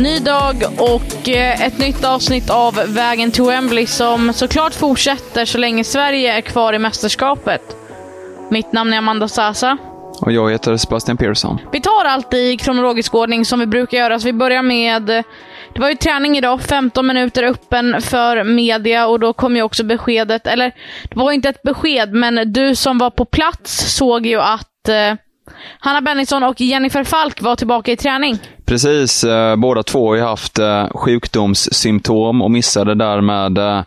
Ny dag och eh, ett nytt avsnitt av Vägen till Wembley som såklart fortsätter så länge Sverige är kvar i mästerskapet. Mitt namn är Amanda Sasa. Och jag heter Sebastian Persson. Vi tar allt i kronologisk ordning som vi brukar göra, så vi börjar med... Det var ju träning idag, 15 minuter öppen för media och då kom ju också beskedet, eller det var inte ett besked, men du som var på plats såg ju att eh, Hanna Bennison och Jennifer Falk var tillbaka i träning. Precis, eh, båda två har ju haft eh, sjukdomssymptom och missade därmed eh,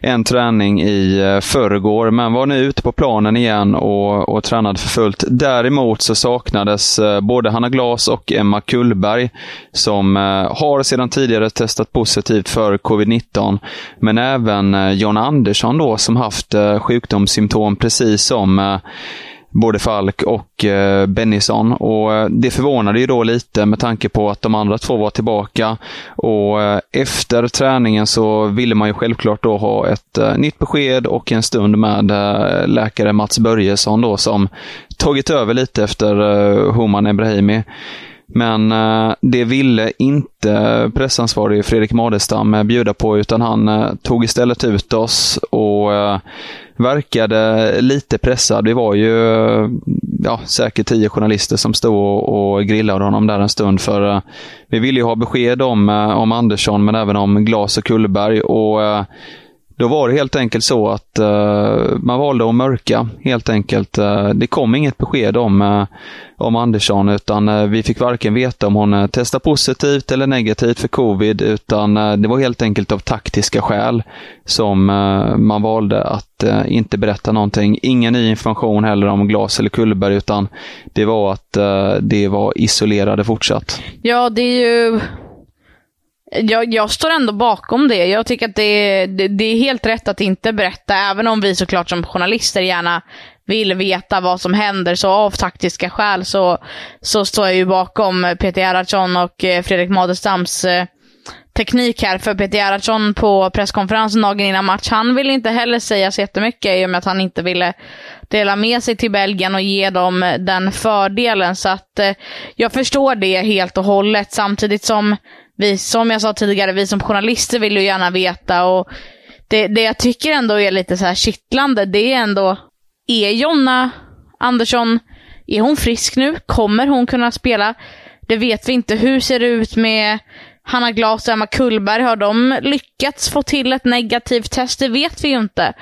en träning i eh, förrgår, men var nu ute på planen igen och, och tränade för fullt. Däremot så saknades eh, både Hanna Glas och Emma Kullberg, som eh, har sedan tidigare testat positivt för covid-19, men även eh, John Andersson då, som haft eh, sjukdomssymptom precis som eh, både Falk och eh, Bennison. Och eh, det förvånade ju då lite med tanke på att de andra två var tillbaka. Och eh, efter träningen så ville man ju självklart då ha ett eh, nytt besked och en stund med eh, läkare Mats Börjesson då som tagit över lite efter eh, Homan Ebrahimi. Men eh, det ville inte pressansvarig Fredrik Madestam eh, bjuda på, utan han eh, tog istället ut oss och verkade lite pressad. Vi var ju ja, säkert tio journalister som stod och, grillade honom där en stund. För Vi ville ju ha besked om, om Andersson, men även om Glas och Kullberg. Och, då var det helt enkelt så att uh, man valde att mörka, helt enkelt. Uh, det kom inget besked om, uh, om Andersson, utan vi fick varken veta om hon testade positivt eller negativt för covid, utan det var helt enkelt av taktiska skäl som man valde att inte berätta någonting. Ingen ny information heller om Glas eller Kullberg, utan det var att eh, det var isolerade fortsatt. Ja, det är ju... Jag, jag står ändå bakom det. Jag tycker att det, det, det är helt rätt att inte berätta, även om vi såklart som journalister gärna vill veta vad som händer, så av taktiska skäl så, så står jag ju bakom Peter Gerhardsson och eh, Fredrik Madestams eh, teknik här. För Peter Gerhardsson på presskonferensen dagen innan match, han ville inte heller säga så jättemycket i och med att han inte ville dela med sig till Belgien och ge dem eh, den fördelen. Så att jag förstår det helt och hållet, samtidigt som vi, som jag sa tidigare, vi som journalister vill ju gärna veta och det, det jag tycker ändå är lite så här kittlande, det är ändå, är Jonna Andersson, är hon frisk nu? Kommer hon kunna spela? Det vet vi inte. Hur ser det ut med Hanna Glas och Emma Kullberg? Har de lyckats få till ett negativt test? Det vet vi ju inte.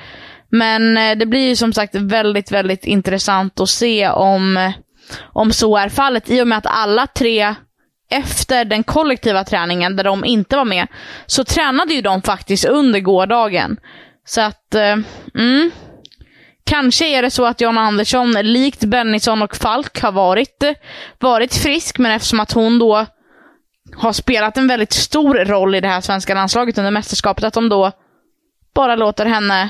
Men eh, det blir ju som sagt väldigt, väldigt intressant att se om, om så är fallet. I och med att alla tre efter den kollektiva träningen, där de inte var med, så tränade ju de faktiskt under gårdagen. Så att, eh, mm. Kanske är det så att John Andersson, likt Bennison och Falk, har varit, varit frisk, men eftersom att hon då har spelat en väldigt stor roll i det här svenska landslaget under mästerskapet, att de då bara låter henne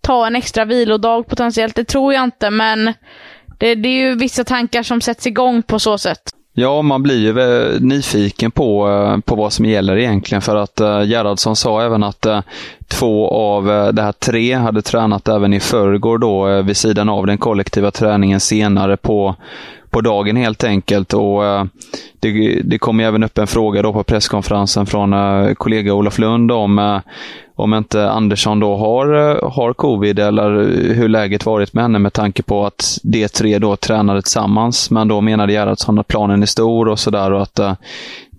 ta en extra vilodag potentiellt. Det tror jag inte, men det, det är ju vissa tankar som sätts igång på så sätt. Ja, man blir ju nyfiken på, eh, på vad som gäller egentligen för att uh, Gerhardsson sa även att uh, två av uh, det här tre hade tränat även i förrgår då uh, vid sidan av den kollektiva träningen senare på, på dagen helt enkelt. Och det, det kom även upp en fråga då på presskonferensen från kollega Olof Lund om om inte Andersson då har, eh, har covid eller hur läget varit med henne med tanke på att de tre då tränade tillsammans. Men då menade Gerhardsson att planen är stor och sådär och att eh,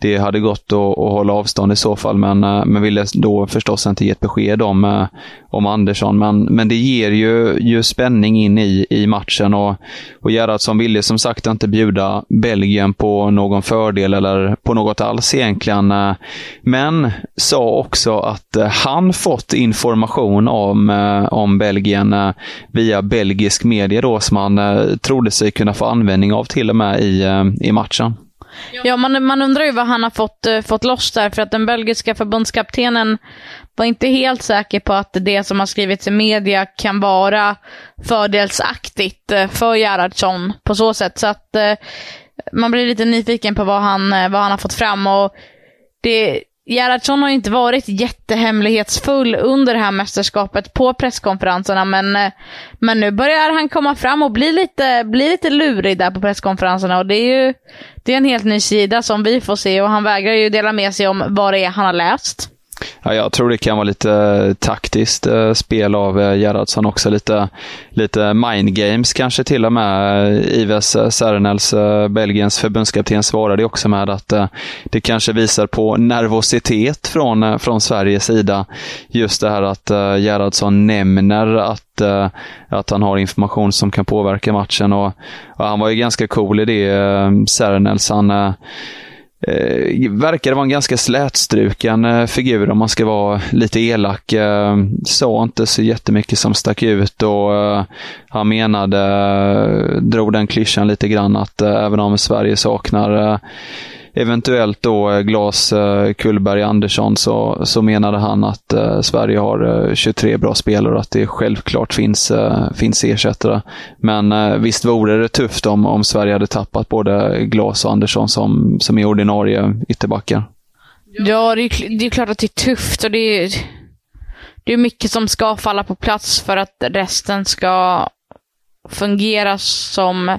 det hade gått att, att hålla avstånd i så fall, men, eh, men ville då förstås inte ge ett besked om, eh, om Andersson. Men, men det ger ju, ju spänning in i, i matchen och, och Gerhardsson ville som sagt inte bjuda Belgien på någon fördel eller på något alls egentligen. Eh, men sa också att han fått information om, om Belgien via belgisk media då, som han trodde sig kunna få användning av till och med i, i matchen. Ja, man, man undrar ju vad han har fått, uh, fått loss där, för att den belgiska förbundskaptenen var inte helt säker på att det som har skrivits i media kan vara fördelsaktigt uh, för Gerhardsson på så sätt. Så att uh, man blir lite nyfiken på vad han, vad han har fått fram. och det Gerhardsson har inte varit jättehemlighetsfull under det här mästerskapet på presskonferenserna, men, eh, men nu börjar han komma fram och bli lite, bli lite lurig där på presskonferenserna. Och det är ju det är en helt ny sida som vi får se och han vägrar ju dela med sig om vad det är han har läst. Ja, jag tror det kan vara lite eh, taktiskt eh, spel av eh, Gerhardsson också. Lite, lite mind games kanske till och med. Ives Sernels, Belgiens förbundskapten, svarade också med att det kanske visar på nervositet från, från Sveriges sida. Just det här att Gerhardsson nämner att, att han har information som kan påverka matchen. Och, och han var ju ganska cool i det, Sernels. Han, Eh, verkade vara en ganska slätstruken eh, figur om man ska vara lite elak. Eh, sa inte så jättemycket som stack ut och eh, han menade, eh, drog den klyschan lite grann att eh, även om Sverige saknar eh, eventuellt då eh, Glas eh, Kullberg Andersson så, så menade han att eh, Sverige har eh, 23 bra spelare och att det självklart finns, finns ersättare. Men visst vore det tufft om, om Sverige hade tappat både Glas och Andersson som, som är ordinarie ytterbackar. Ja, det är, det är klart att det är tufft och det är, det är mycket som ska falla på plats för att resten ska fungera som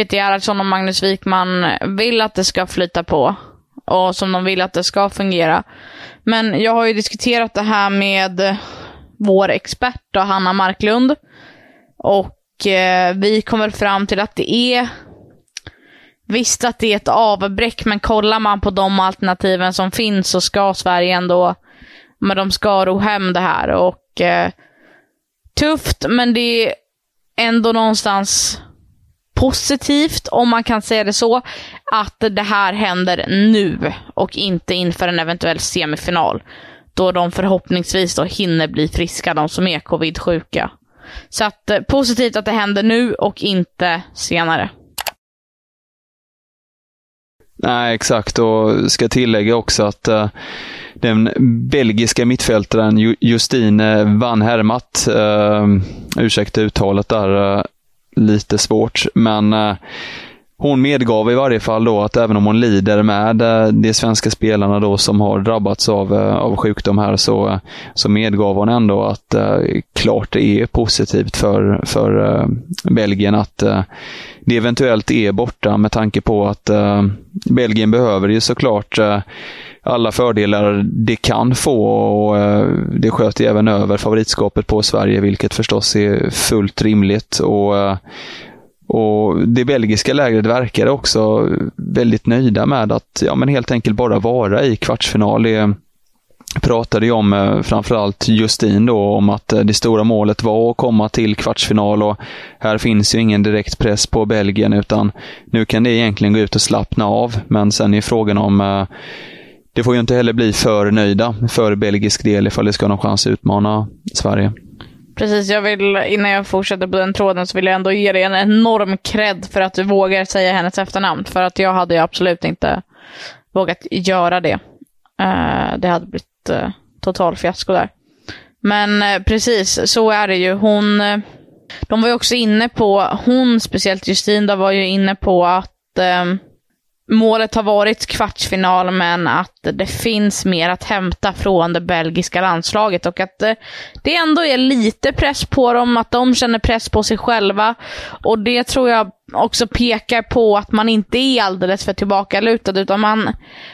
Peter Gerhardsson och Magnus Wikman vill att det ska flyta på och som de vill att det ska fungera. Men jag har ju diskuterat det här med vår expert då, Hanna Marklund. Och eh, vi kommer fram till att det är Visst att det är ett avbräck, men kollar man på de alternativen som finns så ska Sverige ändå, men de ska ro hem det här. Och eh, Tufft, men det är ändå någonstans positivt, om man kan säga det så, att det här händer nu och inte inför en eventuell semifinal. Då de förhoppningsvis då hinner bli friska, de som är covid-sjuka. Så att eh, positivt att det händer nu och inte senare. Nej, exakt. Och ska tillägga också att uh, den belgiska mittfältaren Justine Van Hermat, uh, ursäkta uttalet där, uh, lite svårt. Men eh, hon medgav i varje fall då att även om hon lider med eh, de svenska spelarna då som har drabbats av, eh, av sjukdom här så, så medgav hon ändå att klart det är positivt för, för Belgien att det eventuellt är borta med tanke på att Belgien behöver ju såklart alla fördelar det kan få och eh, det sköt även över favoritskapet på Sverige, vilket förstås är fullt rimligt. Och, eh, och Det belgiska lägret verkade också väldigt nöjda med att ja, men helt enkelt bara vara i kvartsfinal. Det pratade ju om framförallt Justin då, om att eh, det stora målet var att komma till kvartsfinal och här finns ju ingen direkt press på Belgien utan nu kan det egentligen gå ut och slappna av. Men sen är frågan om det får ju inte heller bli för nöjda för belgisk del ifall det ska ha någon chans att utmana Sverige. Precis, jag vill, innan jag fortsätter på den tråden så vill jag ändå ge dig en enorm cred för att du vågar säga hennes efternamn. För att jag hade ju absolut inte vågat göra det. Uh, det hade blivit uh, total fiasko där. Men uh, precis, så är det ju. Hon, de var ju också inne på, hon speciellt Justine, var ju inne på att ehm, målet har varit kvartsfinal, men att det finns mer att hämta från det belgiska landslaget och att eh, det ändå är lite press på dem, att de känner press på sig själva. Och det tror jag också pekar på att man inte är alldeles för tillbakalutad, utan man,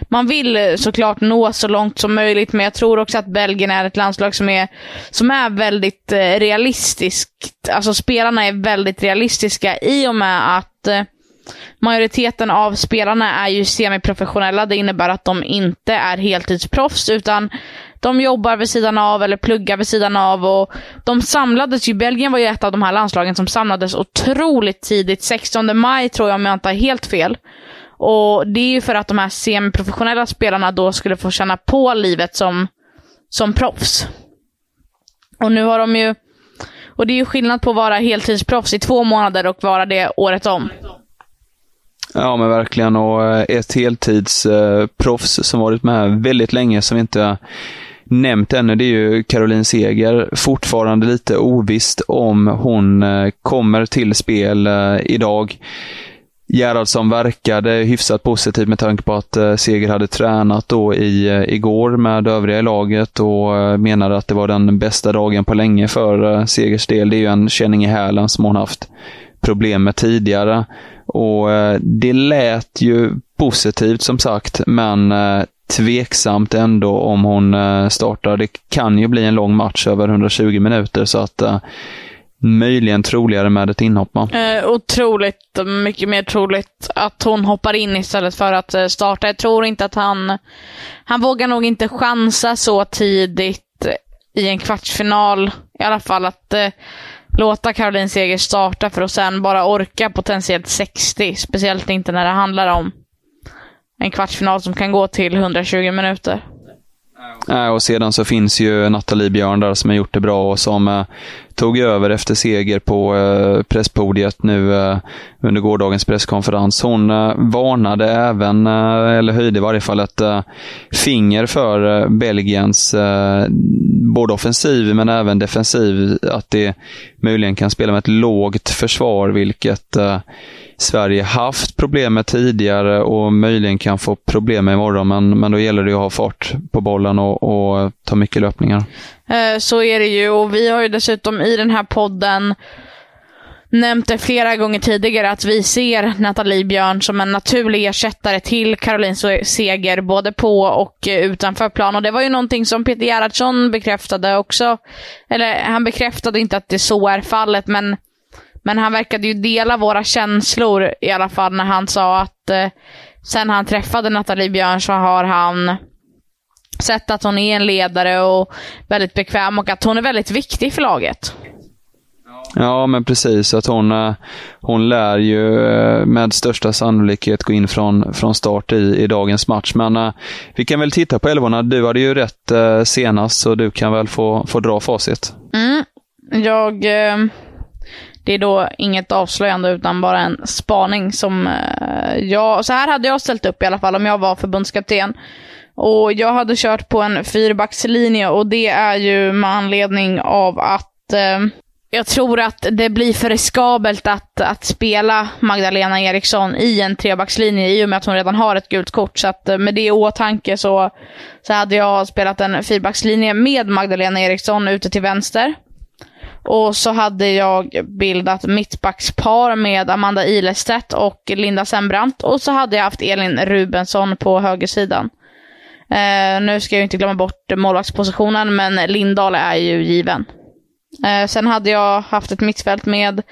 man vill eh, såklart nå så långt som möjligt, men jag tror också att Belgien är ett landslag som är, som är väldigt eh, realistiskt. Alltså spelarna är väldigt realistiska i och med att eh, majoriteten av spelarna är ju semiprofessionella. Det innebär att de inte är heltidsproffs, utan de jobbar vid sidan av eller pluggar vid sidan av. Och de samlades ju, Belgien var ju ett av de här landslagen som samlades otroligt tidigt. 16 maj tror jag om jag inte har helt fel. Och det är ju för att de här semiprofessionella spelarna då skulle få känna på livet som, som proffs. Och nu har de ju, och det är ju skillnad på att vara heltidsproffs i två månader och vara det året om. Ja, men verkligen. Och eh, ett heltidsproffs eh, som varit med väldigt länge, som inte nämnt ännu, det är ju Caroline Seger. Fortfarande lite ovisst om hon eh, kommer till spel idag. Gerhardsson verkade hyfsat positiv med tanke på att Seger hade tränat då i, igår med övriga i laget och menade att det var den bästa dagen på länge för Segers del. Det är ju en känning i hälen som hon haft problem med tidigare. Och eh, Det lät ju positivt som sagt, men eh, tveksamt ändå om hon eh, startar. Det kan ju bli en lång match över 120 minuter, så att möjligen troligare med ett inhopp. Eh, otroligt mycket mer troligt att hon hoppar in istället för att starta. Jag tror inte att han... Han vågar nog inte chansa så tidigt i en kvartsfinal. I alla fall att eh, låta Caroline Seger starta för att sen bara orka potentiellt 60. Speciellt inte när det handlar om en kvartsfinal som kan gå till 120 minuter. Äh, och sedan så finns ju Nathalie Björn där som har gjort det bra och som eh, tog över efter seger på eh, presspodiet nu eh, under gårdagens presskonferens. Hon eh, varnade även, eh, eller höjde i varje fall ett eh, finger för Belgiens både offensiv men även defensiv. Att det möjligen kan spela med ett lågt försvar, vilket Sverige haft problem med tidigare och möjligen kan få problem med imorgon. Men, men då gäller det att ha fart på bollen och, och ta mycket löpningar. Eh, så är det ju och vi har ju dessutom i den här podden nämnt det flera gånger tidigare att vi ser Nathalie Björn som en naturlig ersättare till Caroline Seger, både på och utanför plan. Och det var ju någonting som Peter Gerhardsson bekräftade också. Eller han bekräftade inte att det så är fallet, men men han verkade ju dela våra känslor i alla fall när han sa att eh, sen han träffade Nathalie Björn så har han sett att hon är en ledare och väldigt bekväm och att hon är väldigt viktig för laget. Ja, men precis. Att hon, eh, hon lär ju eh, med största sannolikhet gå in från, från start i, i dagens match. Men uh, vi kan väl titta på elvorna. Du hade ju rätt senast, så du kan väl få, få dra facit. Mm. Jag... Uh det är då inget avslöjande utan bara en spaning som eh, jag... Så här hade jag ställt upp i alla fall om jag var förbundskapten. Och jag hade kört på en fyrbackslinje och det är ju med anledning av att eh, jag tror att det blir för riskabelt att, att spela Magdalena Eriksson i en trebackslinje i och med att hon redan har ett gult kort. Så att eh, med det i åtanke så, så hade jag spelat en fyrbackslinje med Magdalena Eriksson ute till vänster. Och så hade jag bildat mittbackspar med Amanda Ilestedt och Linda Sembrant. Och så hade jag haft Elin Rubensson på högersidan. Eh, nu ska jag inte glömma bort målvaktspositionen, men Lindahl är ju given. Eh, sen hade jag haft ett mittfält med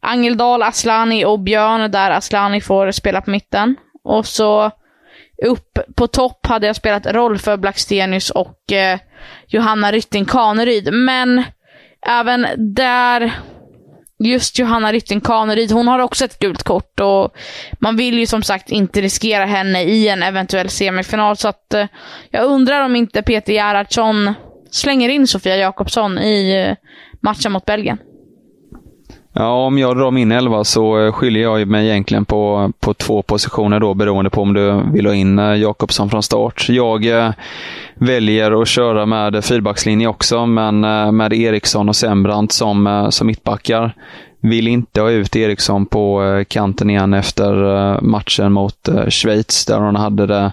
Angeldal, Aslani och Björn, där Aslani får spela på mitten. Och så upp på topp hade jag spelat roll för Blackstenius och eh, Johanna Rytting Kaneryd. Men även där, just Johanna Rytting Kaneryd, hon har också ett gult kort och man vill ju som sagt inte riskera henne i en eventuell semifinal. Så att eh, jag undrar om inte Peter Gerhardsson slänger in Sofia Jakobsson i eh, matchen mot Belgien. Ja, om jag drar min elva så eh, skiljer jag mig egentligen på, på två positioner då beroende på om du vill ha in eh, Jakobsson från start. Jag eh, väljer att köra med fyrbackslinje också, men eh, med Eriksson och Sembrant som, som mittbackar. Vill inte ha ut Eriksson på kanten igen efter matchen mot Schweiz där hon hade det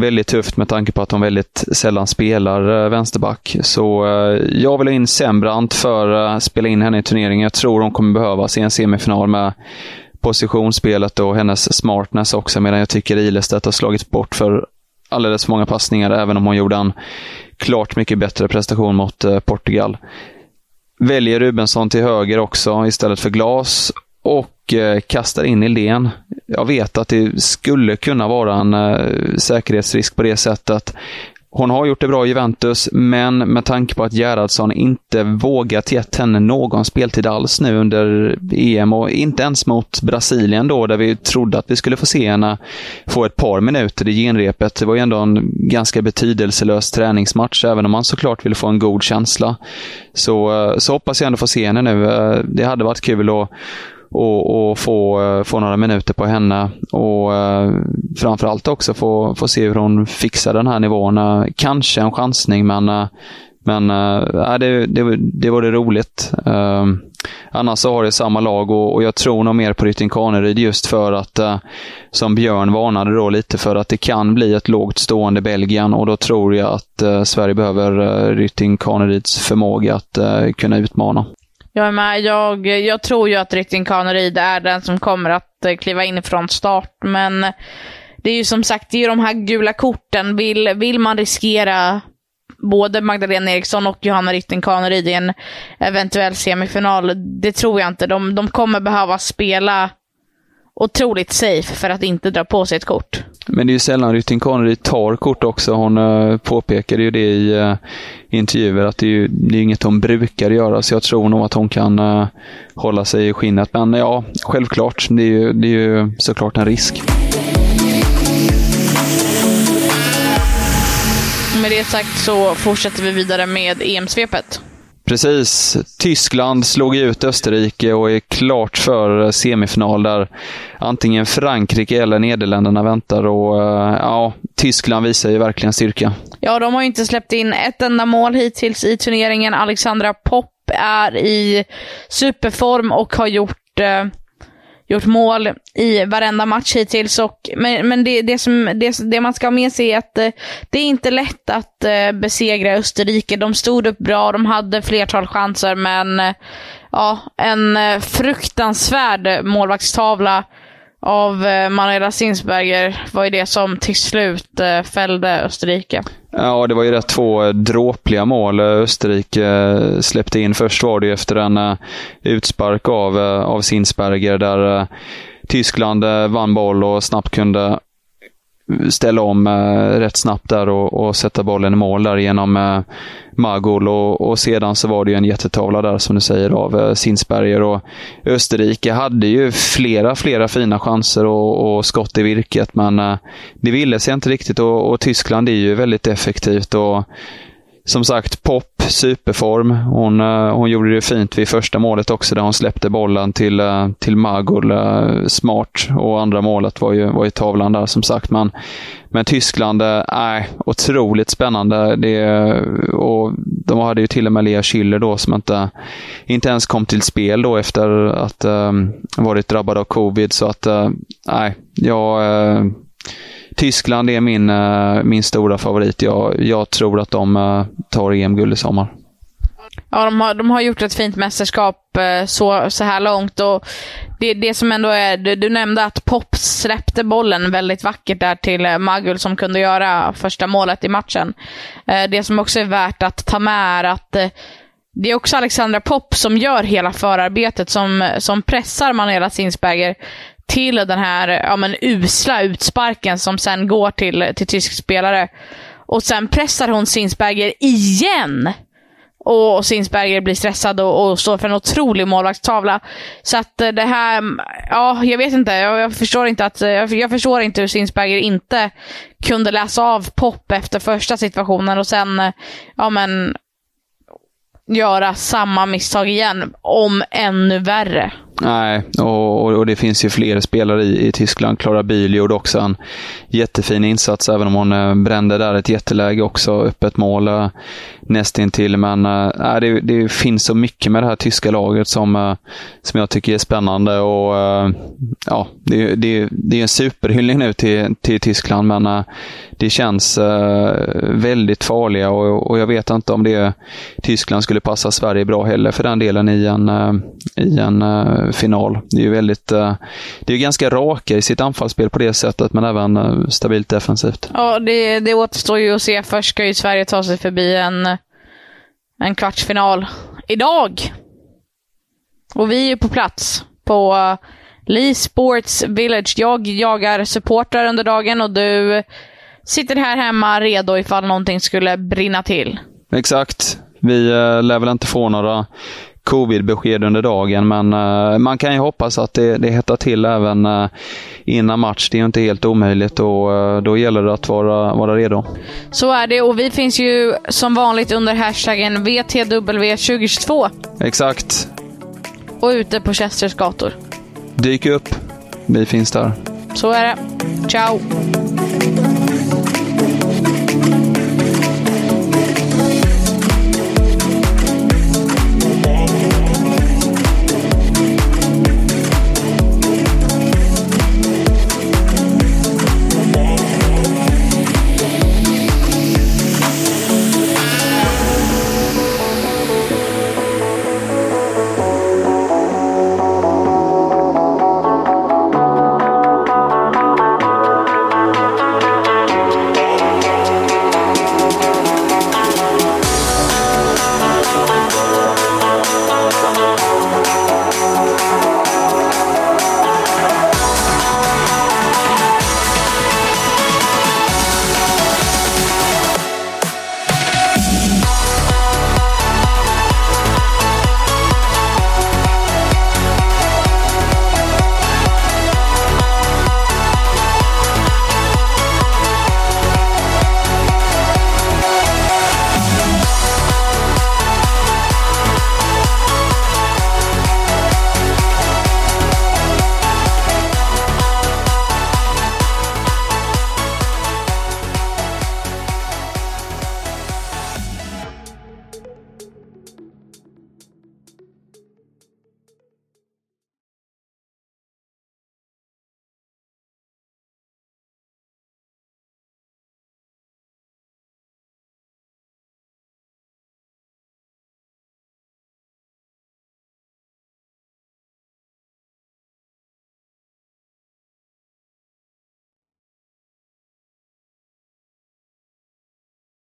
väldigt tufft med tanke på att de väldigt sällan spelar eh, vänsterback. Så eh, jag vill ha in Sembrant för att spela in henne i turneringen. Jag tror hon kommer behövas i en semifinal med positionsspelet och hennes smartness också, medan jag tycker Ilestedt har slagits bort för alldeles för många passningar, även om hon gjorde en klart mycket bättre prestation mot Portugal. Väljer Rubensson till höger också istället för Glas och eh, kastar in idén. Jag vet att det skulle kunna vara en eh, säkerhetsrisk på det sättet. Hon har gjort det bra i Juventus, men med tanke på att Gerhardsson inte vågat gett henne någon speltid alls nu under EM och inte ens mot Brasilien då, där vi trodde att vi skulle få se henne få ett par minuter i genrepet. Det var ju ändå en ganska betydelselös träningsmatch, även om man såklart ville få en god känsla. Så, eh, så hoppas jag ändå få se henne nu. Eh, det hade varit kul att och, och få, eh, få några minuter på henne. Och eh, framförallt också få, få se hur hon fixar den här nivån. Eh, kanske en chansning, men men äh, det, det, det vore roligt. Äh, annars så har det samma lag och, och jag tror nog mer på Rytting Kaneryd just för att, äh, som Björn varnade då lite för att det kan bli ett lågt stående Belgien och då tror jag att äh, Sverige behöver äh, Rytting Kaneryds förmåga att kunna utmana. Jag är med. Jag, jag tror ju att Rytting Kaneryd är den som kommer att eh, kliva in från start, men det är ju som sagt, det är ju de här gula korten. Vill, vill man riskera både Magdalena Eriksson och Johanna Rytting Kaneryd i en eventuell semifinal. Det tror jag inte. De, de kommer behöva spela otroligt safe för att inte dra på sig ett kort. Men det är ju sällan Rytting Kaneryd tar kort också. Hon uh, påpekade ju det i uh, intervjuer att det är, ju, det är inget hon brukar göra, så jag tror nog att hon kan uh, hålla sig i skinnet. Men ja, självklart. Det är ju, det är ju såklart en risk. med det sagt så fortsätter vi vidare med EM-svepet. Precis. Tyskland slog ut Österrike och är klart för semifinal där antingen Frankrike eller Nederländerna väntar. Och eh, ja, Tyskland visar ju verkligen styrka. Ja, de har ju inte släppt in ett enda mål hittills i turneringen. Alexandra Popp är i superform och har gjort eh, gjort mål i varenda match hittills. Och, men men det, det, som, det, det man ska ha med sig är att eh, det är inte lätt att eh, besegra Österrike. De stod upp bra, de hade flertal chanser, men eh, ja, en eh, fruktansvärd målvaktstavla av eh, Manuela Sinsberger var ju det som till slut eh, fällde Österrike. Ja, det var ju rätt två eh, dråpliga mål Österrike släppte in. Först var det ju efter en utspark av, av Sinsberger där Tyskland vann boll och snabbt kunde ställa om eh, rätt snabbt där och, och, sätta bollen i mål där genom eh, Magol. och, och, sedan så var det ju en jättetavla där som du säger av eh, Sinsberger. Och Österrike hade ju flera, flera fina chanser och, och skott i virket men eh, det ville sig inte riktigt. Och, och Tyskland är ju väldigt effektivt. Och som sagt, Pop, superform. Hon, eh, hon gjorde det fint vid första målet också, där hon släppte bollen till, eh, till Magul. Eh, smart. Och andra målet var ju, var ju tavlan där, som sagt. Men, men Tyskland, är äh, otroligt spännande. Det, och de hade ju till och med Lea Schiller då, som inte, inte ens kom till spel då efter att äh, varit drabbad av covid. Så att, nej, äh, jag Tyskland är min, eh, min stora favorit. Jag, jag tror att de eh, tar EM-guld i sommar. Ja, de har, de har gjort ett fint mästerskap eh, så, så här långt. Och det, det som ändå är, du, du, nämnde att Pop släppte bollen väldigt vackert där till Magul som kunde göra första målet i matchen. Det som också är värt att ta med är att det är också Alexandra Pop som gör hela förarbetet, som, som pressar Manuela Sinsberger till den här ja, men, usla utsparken som sen går till, till tysk spelare. Och sen pressar hon Sinsberger igen! Och Sinsberger blir stressad och, och står för en otrolig målvaktstavla. Så att eh, det här, mm, ja, jag vet inte. Jag, jag förstår inte att, eh, jag, jag, förstår inte hur Sinsberger inte kunde läsa av Pop efter första situationen och sen, eh, ja men, göra samma misstag igen, om ännu värre. Nej, och, och, det finns ju fler spelare i, i Tyskland. Klara Bühl gjorde också en jättefin insats, även om hon eh, brände där ett jätteläge också, öppet mål eh, nästintill. Men eh, äh, det, det, finns så mycket med det här tyska laget som, som jag tycker är spännande. Och äh, ja, det, det, det är en superhyllning nu till, till Tyskland, men äh, det känns väldigt farliga och, och jag vet inte om det Tyskland skulle passa Sverige bra heller för den delen i en, i en final. Det är ju väldigt, det är ganska raka i sitt anfallsspel på det sättet, men även stabilt defensivt. Ja, det, det återstår ju att se. Först ska ju Sverige ta sig förbi en en kvartsfinal idag. Och vi är på plats på uh, Lee Sports Village. Jag jagar supportrar under dagen och du sitter här hemma redo ifall någonting skulle brinna till. Exakt. Vi lär väl inte få några covid-besked under dagen, men uh, man kan ju hoppas att det, det hettar till även uh, innan match. Det är inte helt omöjligt och uh, då gäller det att vara, vara redo. Så är det och vi finns ju som vanligt under hashtaggen VTW2022. Exakt. Och ute på Chesters gator. Dyk upp. Vi finns där. Så är det. Ciao!